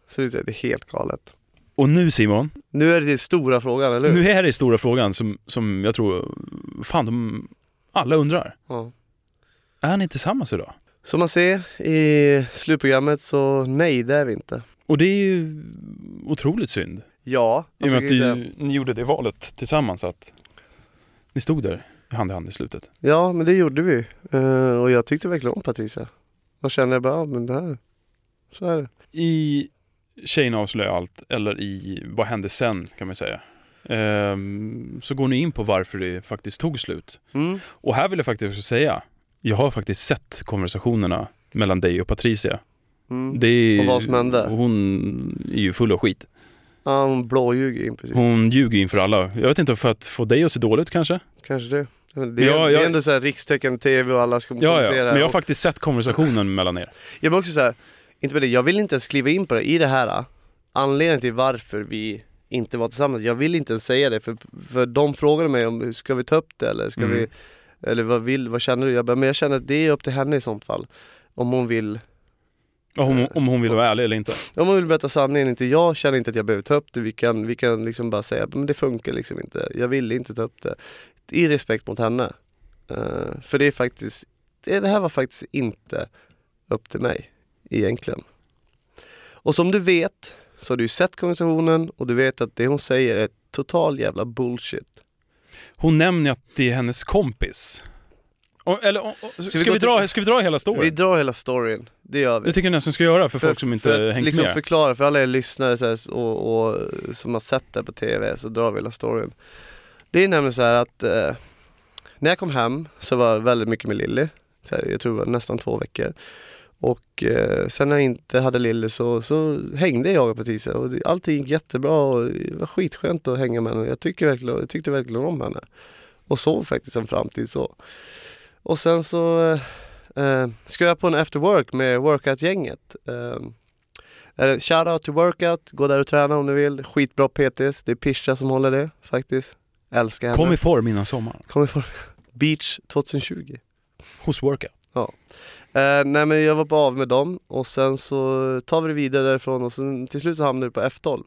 Så det är helt galet. Och nu Simon, Nu är det den stora frågan, eller hur? nu är det stora frågan som, som jag tror, fan de alla undrar. Ja. Är ni tillsammans idag? Som man ser i slutprogrammet så nej, det är vi inte. Och det är ju otroligt synd. Ja, I och med att jag du, ni gjorde det valet tillsammans, att ni stod där hand i hand i slutet. ja men det gjorde vi. Eh, och jag tyckte verkligen om Patricia. Och kände bara, ja men det här, så är det. I Tjejerna avslöjar allt, eller i Vad hände sen, kan man säga. Ehm, så går ni in på varför det faktiskt tog slut. Mm. Och här vill jag faktiskt också säga, jag har faktiskt sett konversationerna mellan dig och Patricia. Mm. Det är, Och vad som hände? Hon är ju full av skit. Ja, hon blåljuger in precis. Hon ljuger inför alla. Jag vet inte, för att få dig att se dåligt kanske? Kanske det. Det är, Ja, det jag- är ändå så här rikstäckande tv och alla ska Ja, ja. kommunicera. Men jag har och- faktiskt sett konversationen mellan er. Jag men också så här, inte med det, jag vill inte ens kliva in på det i det här Anledningen till varför vi inte var tillsammans, jag vill inte ens säga det för, för de frågade mig om, ska vi ta upp det eller ska Mm. vi Eller vad vill, vad känner du? Jag bara, men jag känner att det är upp till henne i sånt fall Om hon vill, Om hon, om hon vill vara ärlig eller inte. om hon vill berätta sanningen, inte jag känner inte att jag behöver ta upp det Vi kan, vi kan liksom bara säga, men det funkar liksom inte Jag vill inte ta upp det I respekt mot henne Eh, För det är faktiskt, det, det här var faktiskt inte upp till mig egentligen Och som du vet så har du ju sett konversationen och du vet att det hon säger är total jävla bullshit. Hon nämner att det är hennes kompis. Och, eller, och, och, ska, vi vi gå till- dra, ska vi dra hela storyn? Vi drar hela storyn, det gör vi. Det tycker jag nästan ska göra för, folk som inte för att hängt liksom med. förklara för alla er lyssnare så här, och, och som har sett det på TV så drar vi hela storyn. Det är nämligen så här att eh, när jag kom hem så var jag väldigt mycket med Lilly. Jag tror det var nästan två veckor. Och eh, sen när jag inte hade Lilly så, så hängde jag och Patricia och allting gick jättebra och det var skitskönt att hänga med henne. Jag, tycker verkligen, jag tyckte verkligen om henne. Och såg faktiskt en framtid så. Och sen så eh, eh, ska jag på en after work med workout-gänget. Eh, Shoutout till workout, gå där och träna om du vill. Skitbra PTs, det är Pisha som håller det faktiskt. Älskar henne. Kom i form innan sommaren. Kom ifrån Beach 2020. Hos Workout. Eh, nej men jag var på av med dem och sen så tar vi det vidare därifrån och sen till slut så hamnar vi på F12.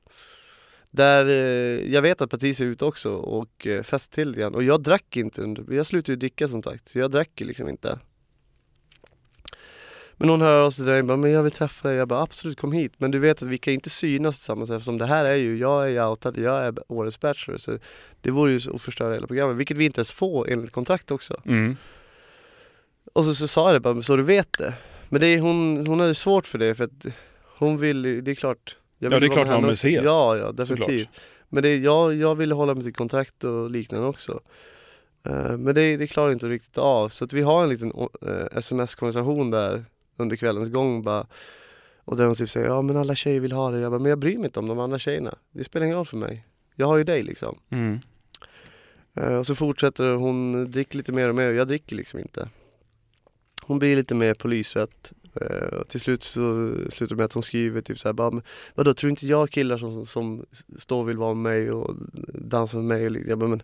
Där eh, jag vet att Patricia är ute också och eh, festar till igen. Och jag drack inte, under- jag slutade ju dricka som sagt, så jag drack ju liksom inte. Men hon hör av sig där och bara, men jag vill träffa dig. Jag bara, absolut kom hit. Men du vet att vi kan inte synas tillsammans eftersom det här är ju, jag är ju outad, jag är årets bachelor. Så det vore ju så att förstöra hela programmet, vilket vi inte ens får enligt kontrakt också. Mm. Och så, så sa jag det bara, så du vet det. Men det är, hon, hon hade svårt för det för att hon vill, det är klart. jag Ja, det är klart man vill ses. Ja, ja definitivt. Såklart. Men det, jag, jag ville hålla mig till kontrakt och liknande också. Eh, men det, det klarar inte riktigt av. Så att vi har en liten eh, sms-konversation där under kvällens gång bara. Och där hon typ säger, ja men alla tjejer vill ha det. Jag bara, men jag bryr mig inte om de andra tjejerna. Det spelar ingen roll för mig. Jag har ju dig liksom. Mm. Eh, och så fortsätter hon dricka lite mer och mer och jag dricker liksom inte. Hon blir lite mer på lyset eh, och till slut så slutar det med att hon skriver typ såhär bara, "Men vadå tror inte jag killar som, som står och vill vara med mig och dansa med mig? Och lite?" Jag bara, men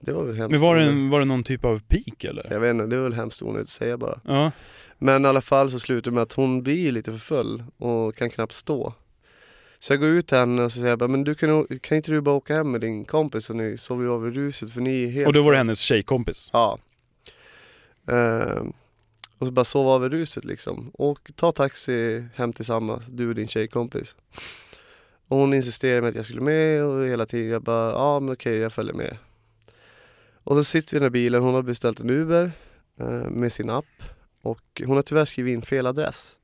det var väl hemskt. Men var det, onödigt." en, var det någon typ av peak eller? Jag vet inte, det var väl hemskt onödigt att säga bara. Ja. Men i alla fall så slutar det med att hon blir lite för full och kan knappt stå. Så jag går ut till henne och så säger jag bara, men du kan, kan inte du bara åka hem med din kompis och ni sover över ruset för ni är helt... Och då var det hennes tjejkompis? Ja. Ehm, och så bara sova över ruset liksom. Och ta taxi hem tillsammans, du och din tjejkompis. Och hon insisterade med att jag skulle med och hela tiden jag bara, ja men okej jag följer med. Och så sitter vi i den här bilen, hon har beställt en Uber eh, med sin app. Och hon har tyvärr skrivit in fel adress.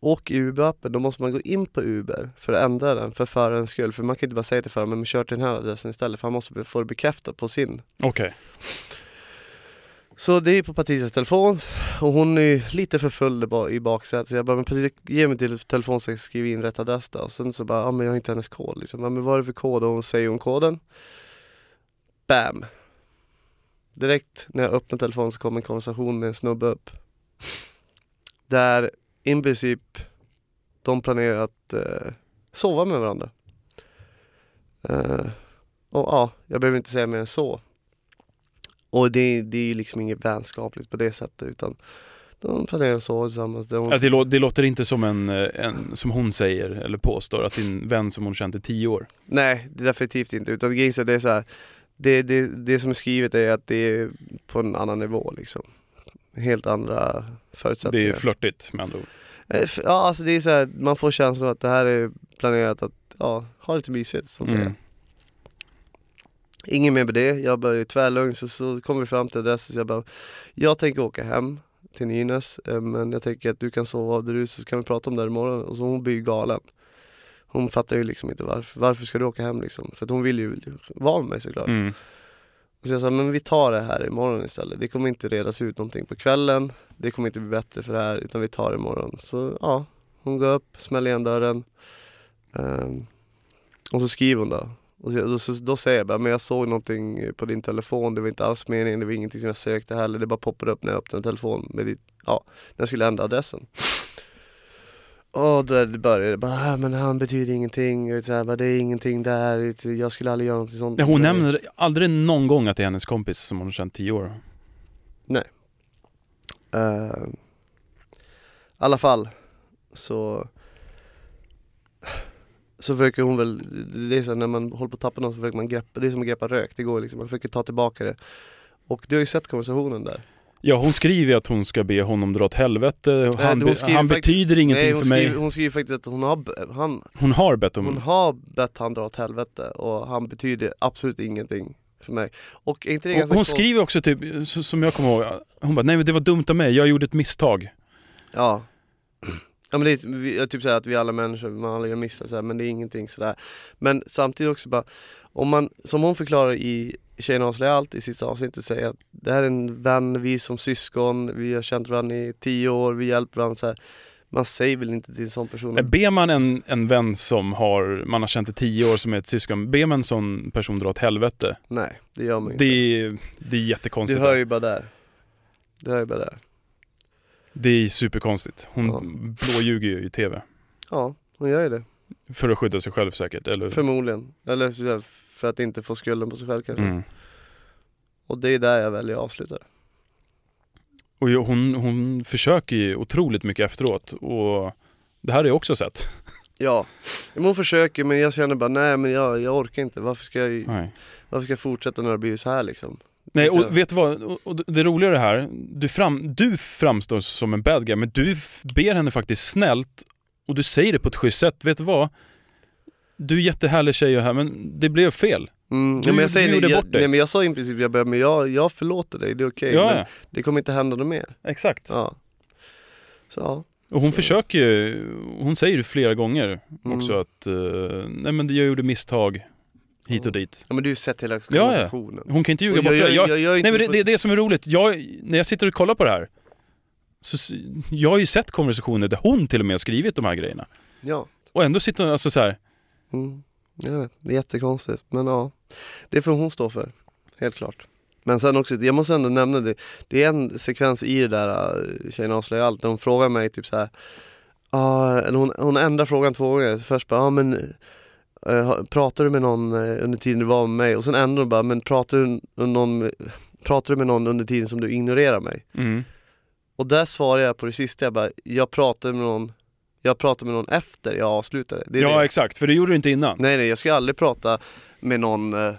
Och i Uber-appen, då måste man gå in på Uber för att ändra den för förarens skull. För man kan inte bara säga till föraren, men kör till den här adressen istället. För han måste få det bekräftat på sin Okej så det är på Patricias telefon och hon är lite för full i baksätet. Så jag bara, men Patricia ge mig till telefon så jag skriver in rätt adress då. Och sen så bara, ja men jag har inte hennes kod liksom. Men vad är det för kod? Och hon säger hon koden. Bam! Direkt när jag öppnar telefonen så kommer en konversation med en snubbe upp. Där i princip de planerar att eh, sova med varandra. Eh, och ja, jag behöver inte säga mer än så. Och det, det är liksom inget vänskapligt på det sättet utan de planerar sova tillsammans. De, Alltså, det, lå- det låter inte som en, en, som hon säger eller påstår, att din vän som hon känt i tio år. Nej, det definitivt inte. Utan grejen det är så här, det, det, det som är skrivet är att det är på en annan nivå liksom. Helt andra Det förutsättningar. är flörtigt med andra ord. Eh, Ja, alltså det är så här, man får känslan att det här är planerat att ja, ha lite mysigt som säger. Ingen mer med det, jag bara är tvärlugn så, så kommer vi fram till adressen så jag bara Jag tänker åka hem till Nynäs eh, men jag tänker att du kan sova av där du så kan vi prata om det här imorgon och så hon blir ju galen Hon fattar ju liksom inte varför, varför ska du åka hem liksom? För att hon vill ju vara med mig såklart Mm. Så jag sa, men vi tar det här imorgon istället. Det kommer inte redas ut någonting på kvällen. Det kommer inte bli bättre för det här, utan vi tar det imorgon. Så ja, hon går upp, smäller igen dörren. Ehm, och så skriver hon då. Och så, då, då säger jag bara, men jag såg någonting på din telefon, det var inte alls meningen, det var ingenting som jag sökte heller. Det bara poppade upp när jag öppnade telefonen med ditt, ja, när jag skulle ändra adressen. Och där började det bara, "Ah, men han betyder ingenting, och så här, bara, det är ingenting där, jag skulle aldrig göra någonting sånt. Ja, hon nämner aldrig någon gång att det är hennes kompis som hon har känt tio år. Eh, I alla fall så så försöker hon väl, det är så här, när man håller på att tappa någon så försöker man greppa, det är som att greppa rök, det går liksom, man försöker ta tillbaka det. Och du har ju sett konversationen där. Ja, hon skriver att hon ska be honom dra åt helvete. Han, be, skriver han faktiskt- betyder ingenting Nej, för mig. skriver, hon skriver faktiskt att hon har, han, Hon har bett om... hon har bett han dra åt helvete och han betyder absolut ingenting för mig. Och inte det hon, skriver också typ, som jag kommer ihåg, hon bara nej men det var dumt av mig, jag gjorde ett misstag. Ja. Ja men det är typ säga att vi alla människor, man alla gör misstag så här, men det är ingenting sådär. Men samtidigt också bara, om man, som hon förklarar i Tjejerna avslöjar allt i sitt avsnitt, säger att det här är en vän, vi som syskon, vi har känt varandra i tio år, vi hjälper varandra så här. Man säger väl inte till en sån person Ber man en, en vän som har, man har känt i tio år som är ett syskon, ber man en sån person dra åt helvete? Nej, det gör man inte. Det är, det är jättekonstigt. du hör ju bara där. Du hör ju bara där. Det är superkonstigt. Hon Ja. blåljuger ju i TV. Ja, hon gör ju det. För att skydda sig själv säkert, eller? Förmodligen. Eller för att inte få skulden på sig själv kanske. Mm. Och det är där jag väljer att avsluta det. Och hon, hon försöker ju otroligt mycket efteråt och det här har jag också sett. Ja, hon försöker men jag känner bara nej men jag, jag orkar inte. Varför ska jag, Nej. varför ska jag fortsätta när det blir så här liksom? Nej, och vet du vad? Och- det roliga är det här, du, fram, du framstår som en bad guy, men du ber henne faktiskt snällt och du säger det på ett schysst sätt. Vet du vad? Du är jättehärlig tjej och här, men det blev fel. Mm, Du- ja, men jag säger du gjorde nej, bort jag, dig. nej men jag sa i princip, jag, bara, men jag, jag förlåter dig, det är okej. ja, men ja, det kommer inte hända något mer. exakt. Ja. Så ja. Och hon Så- försöker ju, hon säger ju flera gånger Mm. också att, eh, nej men jag gjorde misstag hit och dit. ja men du har ju sett hela Ja, ja. konversationen. Hon kan inte ljuga bort jag, det. jag, Jag, jag, jag, är inte nej men det, det är det som är roligt. Jag, när jag sitter och kollar på det här, så jag har ju sett konversationer där hon till och med har skrivit de här grejerna. Ja. Och ändå sitter hon, alltså så här, Mm. Jag vet, det är jättekonstigt men ja. Det får hon stå för. helt klart. Men sen också, jag måste ändå nämna det, det är en sekvens i det där uh, Tjejen avslöjar allt, där hon frågar mig typ så här. eller hon, hon ändrar frågan två gånger, först bara, ah, men uh, pratar du med någon uh, under tiden du var med mig? Och sen ändrar hon bara, men pratar du, med någon, pratar du med någon under tiden som du ignorerar mig? Mm. Och där svarar jag på det sista, jag bara, jag pratar med någon jag pratar med någon efter jag avslutade. Det Ja det. exakt, för det gjorde du inte innan. Nej nej, jag ska aldrig prata med någon, eh,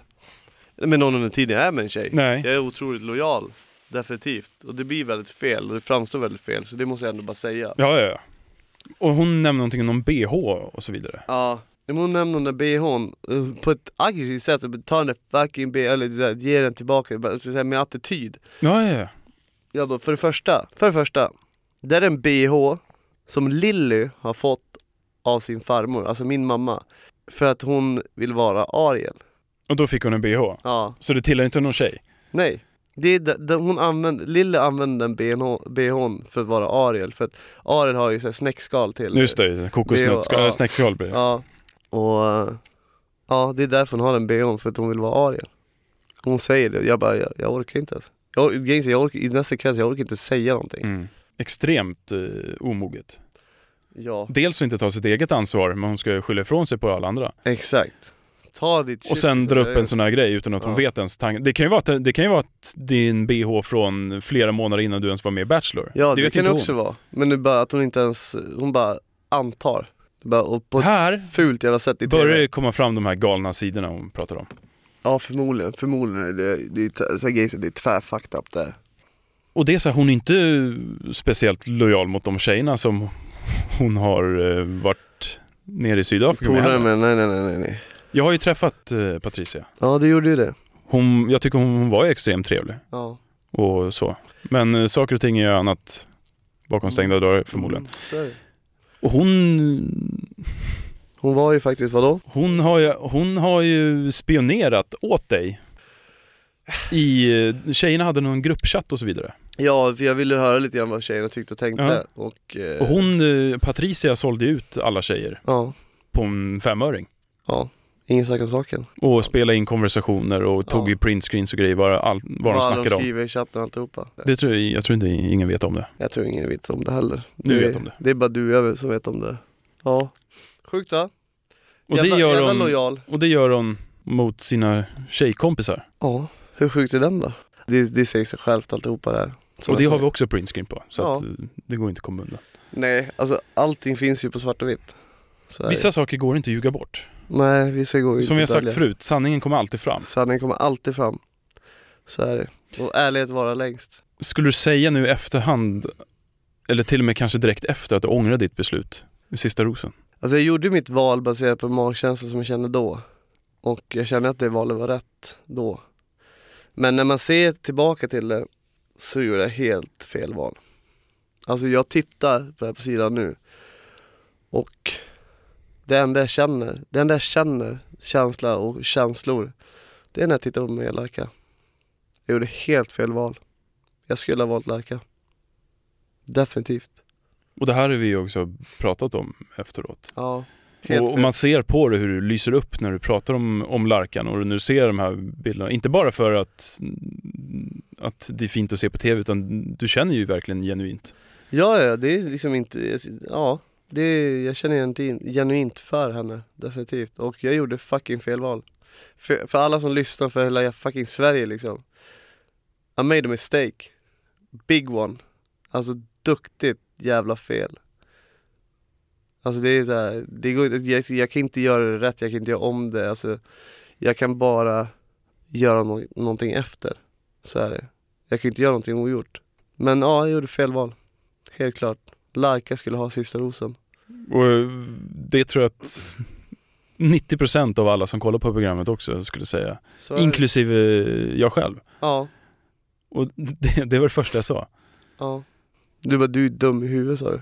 med någon under tiden jag är med en tjej. Nej. Jag är otroligt lojal, definitivt. Och det blir väldigt fel, och det framstår väldigt fel, så det måste jag ändå bara säga. Ja, ja, ja. Och hon nämnde någonting om någon bh och så vidare. Ja, hon nämner den där bhn eh, på ett aggressivt sätt, ta den där fucking bh, eller ge den tillbaka, med attityd. Ja, ja, ja. Ja då, för det första, för det första, det är en bh som Lilly har fått av sin farmor, alltså min mamma. För att hon vill vara Ariel. Och då fick hon en bh. Ja, Så det tillhör inte någon tjej? nej. Det är, det, hon använder, Lille använder den BH, BHn för att vara Ariel, för att Ariel har ju så här snäckskal till Just det, kokosnötskal, snäckskal blir det. Ja, och ja, det är därför hon har den BHn, för att hon vill vara Ariel. Hon säger det, jag bara, jag, jag orkar inte ens. Jag, grejen är, jag orkar, I här sekvensen, jag orkar inte säga någonting. Mm. Extremt eh, omoget. Ja, Dels att inte ta sitt eget ansvar, men hon ska skylla ifrån sig på alla andra. exakt. Ta ditt Och sen dra upp en sån här grej utan att hon Ja. vet ens tanken. Det kan ju vara att, det kan ju vara att din bh från flera månader innan du ens var med i Bachelor. Ja, det, vet kan det hon. också vara. Men det är bara att hon inte ens, hon bara antar. Bara, och på ett Här fult jävla sätt i börjar det komma fram de här galna sidorna hon pratar om. Ja förmodligen, förmodligen är det, det är så här grejer, det är tvär fucked up där. Och det är så här, hon är inte speciellt lojal mot de tjejerna som hon har eh, varit nere i Sydafrika med. Med, nej nej nej nej. Jag har ju träffat eh, Patricia. Ja det gjorde ju det. Hon, jag tycker hon, var ju extremt trevlig Ja. och så. Men eh, saker och ting är ju annat bakom stängda dörrar förmodligen. Mm. Och hon, Hon var ju faktiskt, vadå? hon, har ju, hon har ju spionerat åt dig. I, tjejerna hade någon gruppchatt och så vidare. Ja, för jag ville höra lite grann vad tjejerna tyckte och tänkte. Ja. Och, eh, Och hon, eh, Patricia sålde ut alla tjejer Ja, på en femöring. ja. Ingen snack om saken. Och spelade in konversationer och tog Ja. ju printscreens och grejer vad, all, vad de Vad snackade om. skriver i chatten och alltihopa. Det tror jag, jag tror inte ingen vet om det. Jag tror ingen vet om det heller. Du det, vet om det. Det är bara du och jag som vet om det. Ja. Sjukt va? Och jävla, det, gör hon, lojal. och det gör hon mot sina tjejkompisar. Ja, hur sjukt är den då? Det, det säger sig självt alltihopa där. Och det har vi också printscreen på. Så Ja. att, det går inte att komma undan. Nej, alltså allting finns ju på svart och vitt. Vissa saker går inte att ljuga bort. Nej, vissa går ju Som vi har sagt förut, sanningen kommer alltid fram. Sanningen kommer alltid fram. Så är det. Och ärlighet vara längst. Skulle du säga nu i efterhand, eller till och med kanske direkt efter att du ångrar ditt beslut i sista rosen? Alltså jag gjorde mitt val baserat på magkänslan som jag kände då. Och jag kände att det valet var rätt då. Men när man ser tillbaka till det så gjorde jag helt fel val. Alltså jag tittar på det här på sidan nu och det enda jag känner, det enda jag känner, känsla och känslor, det är när jag tittar på mig Larka. Jag gjorde helt fel val. Jag skulle ha valt Larka. Definitivt. Och det här har vi ju också pratat om efteråt. Ja. Och, och man ser på det hur du lyser upp när du pratar om, om Larkan och när du ser de här bilderna. Inte bara för att, att det är fint att se på TV utan du känner ju verkligen genuint. Ja, ja, det är liksom inte, ja, det jag känner genu- genuint för henne, definitivt. Och jag gjorde fucking fel val. För, för alla som lyssnar, för hela fucking Sverige liksom. I made a mistake. Big one. Alltså duktigt jävla fel. Alltså det är så här, det går, jag, jag kan inte göra det rätt, jag kan inte göra om det. Alltså, jag kan bara göra no- någonting efter. Så är det. Jag kan inte göra någonting ogjort. Men ja, jag gjorde fel val. Helt klart. Larka skulle ha sista rosen. Och det tror jag att 90% av alla som kollar på programmet också skulle säga. Inklusive jag själv. Ja, Och det, det var det första jag sa. ja. Du bara, du är dum i huvudet sa du.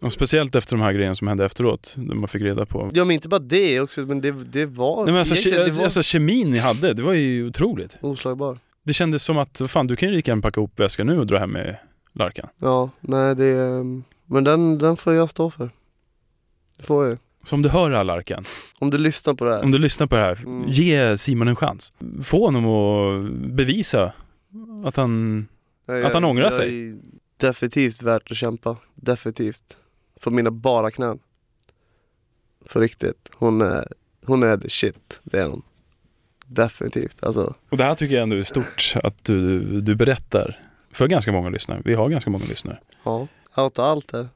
Och speciellt efter de här grejerna som hände efteråt, när man fick reda på Ja men inte bara det också, men det, det var, Nej, men alltså, ke- var alltså kemin ni hade, det var ju otroligt. oslagbar. Det kändes som att, fan du kan ju lika gärna packa ihop väskan nu och dra hem med Larkan. Ja, nej det, ehm, men den, den får jag stå för. Det får jag Så om du hör det här Larken, Om du lyssnar på det här. om du lyssnar på det här, Mm. ge Simon en chans. Få honom att bevisa att han... Jag- att han ångrar jag sig. är Definitivt värt att kämpa. Definitivt. För mina bara knän. På riktigt. Hon är, hon är the shit. Det är hon. Definitivt. Alltså, Och det här tycker jag ändå är stort att du, du berättar för ganska många lyssnare. Vi har ganska många lyssnare. ja. Outa allt där.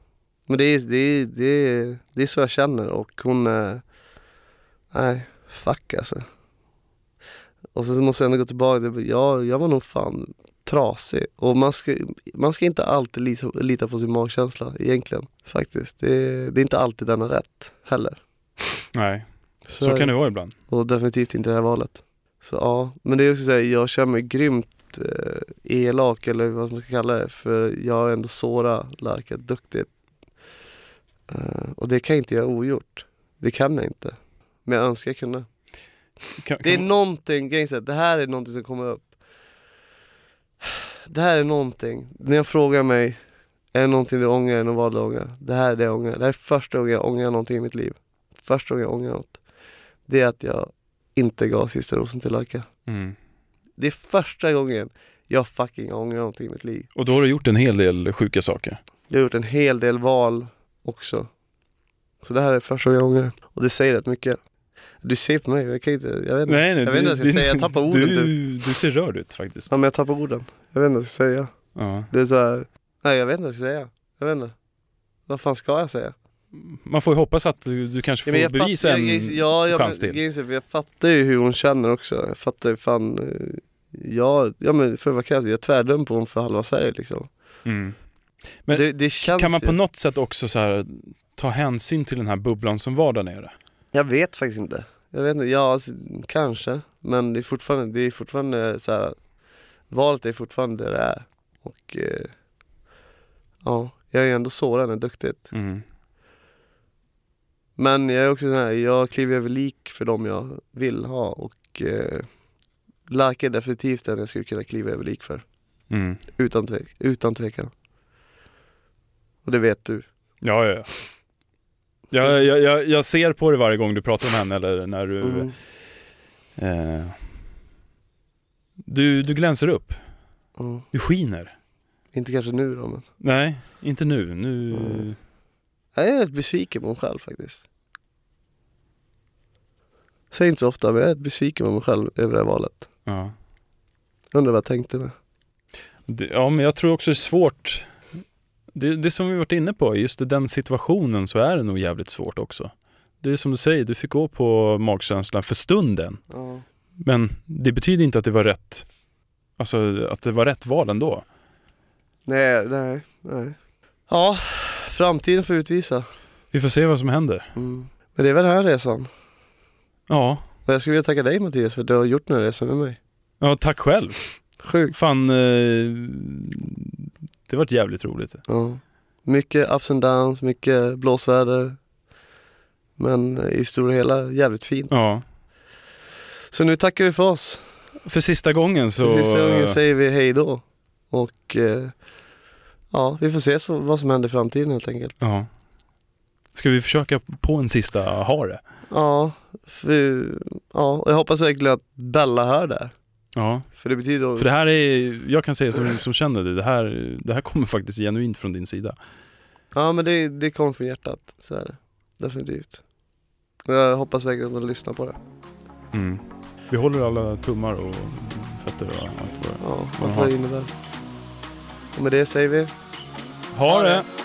Men det är, det, är, det, är, det är så jag känner och hon är... Nej, fuck alltså. Och så måste jag ändå gå tillbaka till, ja, jag var nog fan trasig. Och man ska, man ska inte alltid lita, lita på sin magkänsla egentligen. Faktiskt. Det, det är inte alltid den har rätt heller. Nej, så, är kan det vara ibland. Och definitivt inte det här valet. Så ja, men det är också så här, jag känner mig grymt eh, elak eller vad man ska kalla det. För jag har ändå sårat Larka duktigt. Eh, och det kan jag inte göra ogjort. Det kan jag inte. Men jag önskar jag kunde. Kan, Det är kan, någonting, grejen är det här är någonting som kommer upp. Det här är någonting, när jag frågar mig, är det någonting du ångrar eller vad du ångrar? Det här är det jag ångrar. Det här är första gången jag ångrar någonting i mitt liv. Första gången jag ångrar något. Det är att jag inte gav sista rosen till Larka. mm. Det är första gången jag fucking ångrar någonting i mitt liv. Och då har du gjort en hel del sjuka saker. Jag har gjort en hel del val också. Så det här är första gången jag ångrar. Och det säger rätt mycket. Du ser på mig, jag kan inte, jag vet inte. Nej, nej, jag vet inte vad jag ska säga, jag tappar orden du, typ. du ser rörd ut faktiskt. Ja men jag tappar orden. Jag vet inte vad jag ska säga. Ja. Det är så här. nej jag vet inte vad jag ska säga. Jag vet inte. Vad fan ska jag säga? Man får ju hoppas att du, du kanske Ja, får jag bevisa fattar- en jag, ja, jag, chans till. för Jag fattar ju hur hon känner också. Jag fattar ju fan. eh, Ja, ja men för vad kan jag? Jag tvärdömd på hon för halva Sverige liksom. Mm. Men det, det Kan man ju. på något sätt också så här, ta hänsyn till den här bubblan som var där nere? Jag vet faktiskt inte. Jag vet inte, ja alltså, kanske. Men det är fortfarande, det är fortfarande så här. Valet är fortfarande det det är. Och eh, ja, jag är ju ändå sårad duktigt. Mm. Men jag är också så här, jag kliver över lik för dem jag vill ha och eh, Larka är definitivt den jag skulle kunna kliva över lik för. Mm. Utan, tvek, utan tvekan. Och det vet du. Ja, ja, ja. Jag, jag, jag, jag ser på det varje gång du pratar om henne eller när du... Mm. Eh, du, du glänser upp. Mm. Du skiner. Inte kanske nu då men. Nej, inte nu. Nu... Jag är rätt besviken på mig själv faktiskt. Säger inte så ofta men jag är rätt besviken på mig själv över det här valet. Ja. Undrar vad jag tänkte med. Det, ja, men jag tror också det är svårt. Det, det som vi varit inne på, just i den situationen så är det nog jävligt svårt också. Det är som du säger, du fick gå på magkänslan för stunden. Ja. Men det betyder inte att det var rätt, alltså att det var rätt val ändå. Nej, nej, nej. Ja, framtiden får utvisa. Vi får se vad som händer. Mm. Men det är väl den här resan. Ja, Och jag skulle vilja tacka dig Mattias för att du har gjort den här resan med mig. ja tack själv. Sjukt. Fan, eh, det varit jävligt roligt. Ja. Mycket ups and downs, mycket blåsväder. Men i stora hela jävligt fint. Ja. Så nu tackar vi för oss. För sista gången så... Så, Sista gången säger vi hej då. Och eh, ja, vi får se så, vad som händer i framtiden helt enkelt. Ja. Ska vi försöka på en sista hare? Ja, för, ja jag hoppas verkligen att Bella hör det här. Ja. För det betyder... För det här är, jag kan säga som, som känner det, det här, det här kommer faktiskt genuint från din sida. Ja men det, det kommer från hjärtat, så är det. Definitivt. Jag hoppas verkligen att de lyssnar på det. Mm. Vi håller alla tummar och fötter och allt vad det Ja, allt vad det innebär. Och med det säger vi ha det!